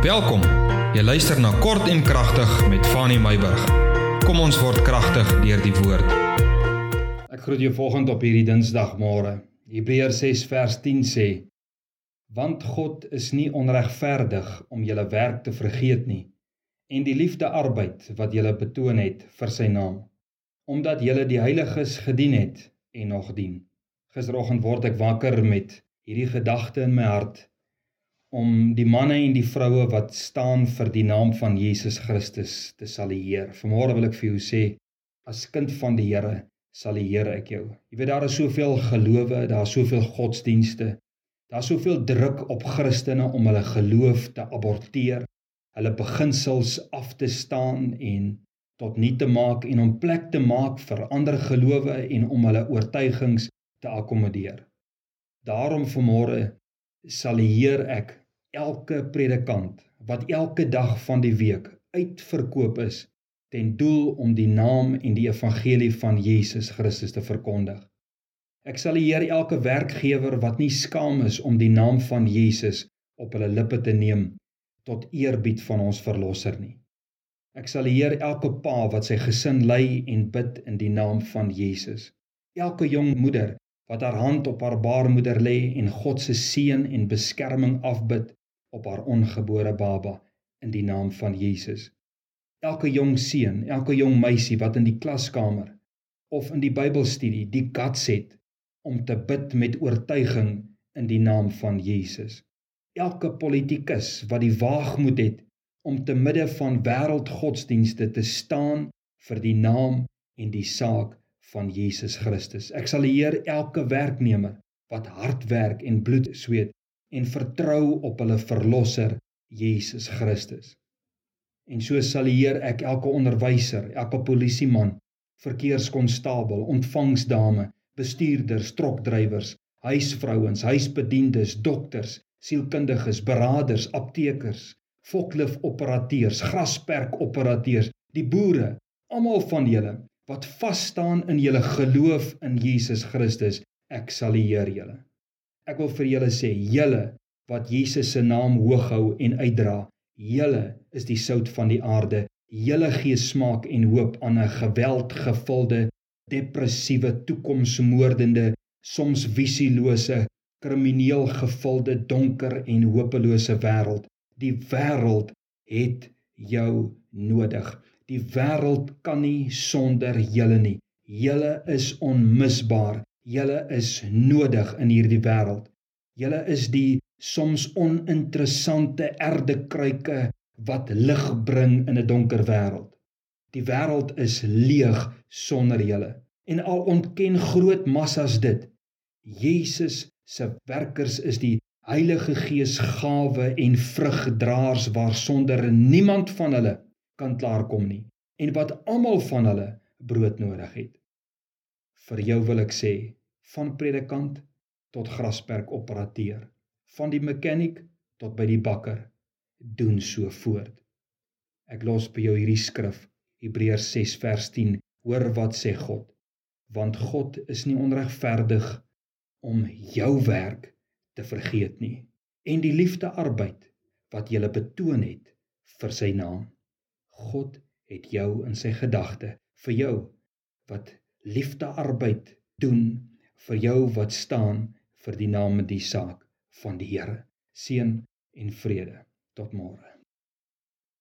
Welkom. Jy luister na Kort en Kragtig met Fanny Meyburg. Kom ons word kragtig deur die woord. Ek groet jou volgende op hierdie Dinsdagmôre. Hebreërs 6 vers 10 sê: Want God is nie onregverdig om julle werk te vergeet nie en die liefde arbeid wat julle betoon het vir sy naam, omdat julle die heiliges gedien het en nog dien. Gisteroggend word ek wakker met hierdie gedagte in my hart om die manne en die vroue wat staan vir die naam van Jesus Christus te salueer. Vanmôre wil ek vir jou sê as kind van die Here salueer ek jou. Jy weet daar is soveel gelowe, daar is soveel godsdienste. Daar's soveel druk op Christene om hulle geloof te aborteer, hulle beginsels af te staan en tot nie te maak en om plek te maak vir ander gelowe en om hulle oortuigings te akkommodeer. Daarom vanmôre salueer ek elke predikant wat elke dag van die week uitverkoop is ten doel om die naam en die evangelie van Jesus Christus te verkondig. Ek salueer elke werkgewer wat nie skaam is om die naam van Jesus op hulle lippe te neem tot eerbied van ons verlosser nie. Ek salueer elke pa wat sy gesin lei en bid in die naam van Jesus. Elke jong moeder wat haar hand op haar baarmoeder lê en God se seën en beskerming afbid op haar ongebore baba in die naam van Jesus. Elke jong seun, elke jong meisie wat in die klaskamer of in die Bybelstudie die guts het om te bid met oortuiging in die naam van Jesus. Elke politikus wat die waagmoed het om te midde van wêreldgodsdienste te staan vir die naam en die saak van Jesus Christus. Ek sal eer elke werknemer wat hard werk en bloed sweet en vertrou op hulle verlosser Jesus Christus. En so sal eer ek elke onderwyser, elke polisieman, verkeerskonstabel, ontvangsdame, bestuurders, trokdrywers, huisvrouens, huisbediendes, dokters, sielkundiges, beraders, aptekers, foklif-operateurs, grasperk-operateurs, die boere, almal van julle wat vas staan in julle geloof in Jesus Christus, ek sal eer julle. Ek wil vir julle sê, julle wat Jesus se naam hoog hou en uitdra, julle is die sout van die aarde. Julle gee smaak en hoop aan 'n geweldgevulde, depressiewe, toekomsmoordende, soms visielose, krimineel gevulde, donker en hopelose wêreld. Die wêreld het jou nodig. Die wêreld kan nie sonder julle nie. Julle is onmisbaar. Julle is nodig in hierdie wêreld. Julle is die soms oninteressante erdekruike wat lig bring in 'n donker wêreld. Die wêreld is leeg sonder julle. En al ontken groot massas dit. Jesus se werkers is die Heilige Gees gawe en vrugdraers waarsonder niemand van hulle kan klaarkom nie en wat almal van hulle brood nodig het. Vir jou wil ek sê, van predikant tot grasperk operateur, van die mechanic tot by die bakker, doen so voort. Ek los by jou hierdie skrif, Hebreërs 6 vers 10. Hoor wat sê God? Want God is nie onregverdig om jou werk te vergeet nie en die liefde arbeid wat jy betoon het vir sy naam. God het jou in sy gedagte vir jou wat liefde arbeid doen vir jou wat staan vir die naam en die saak van die Here. Seën en vrede. Tot môre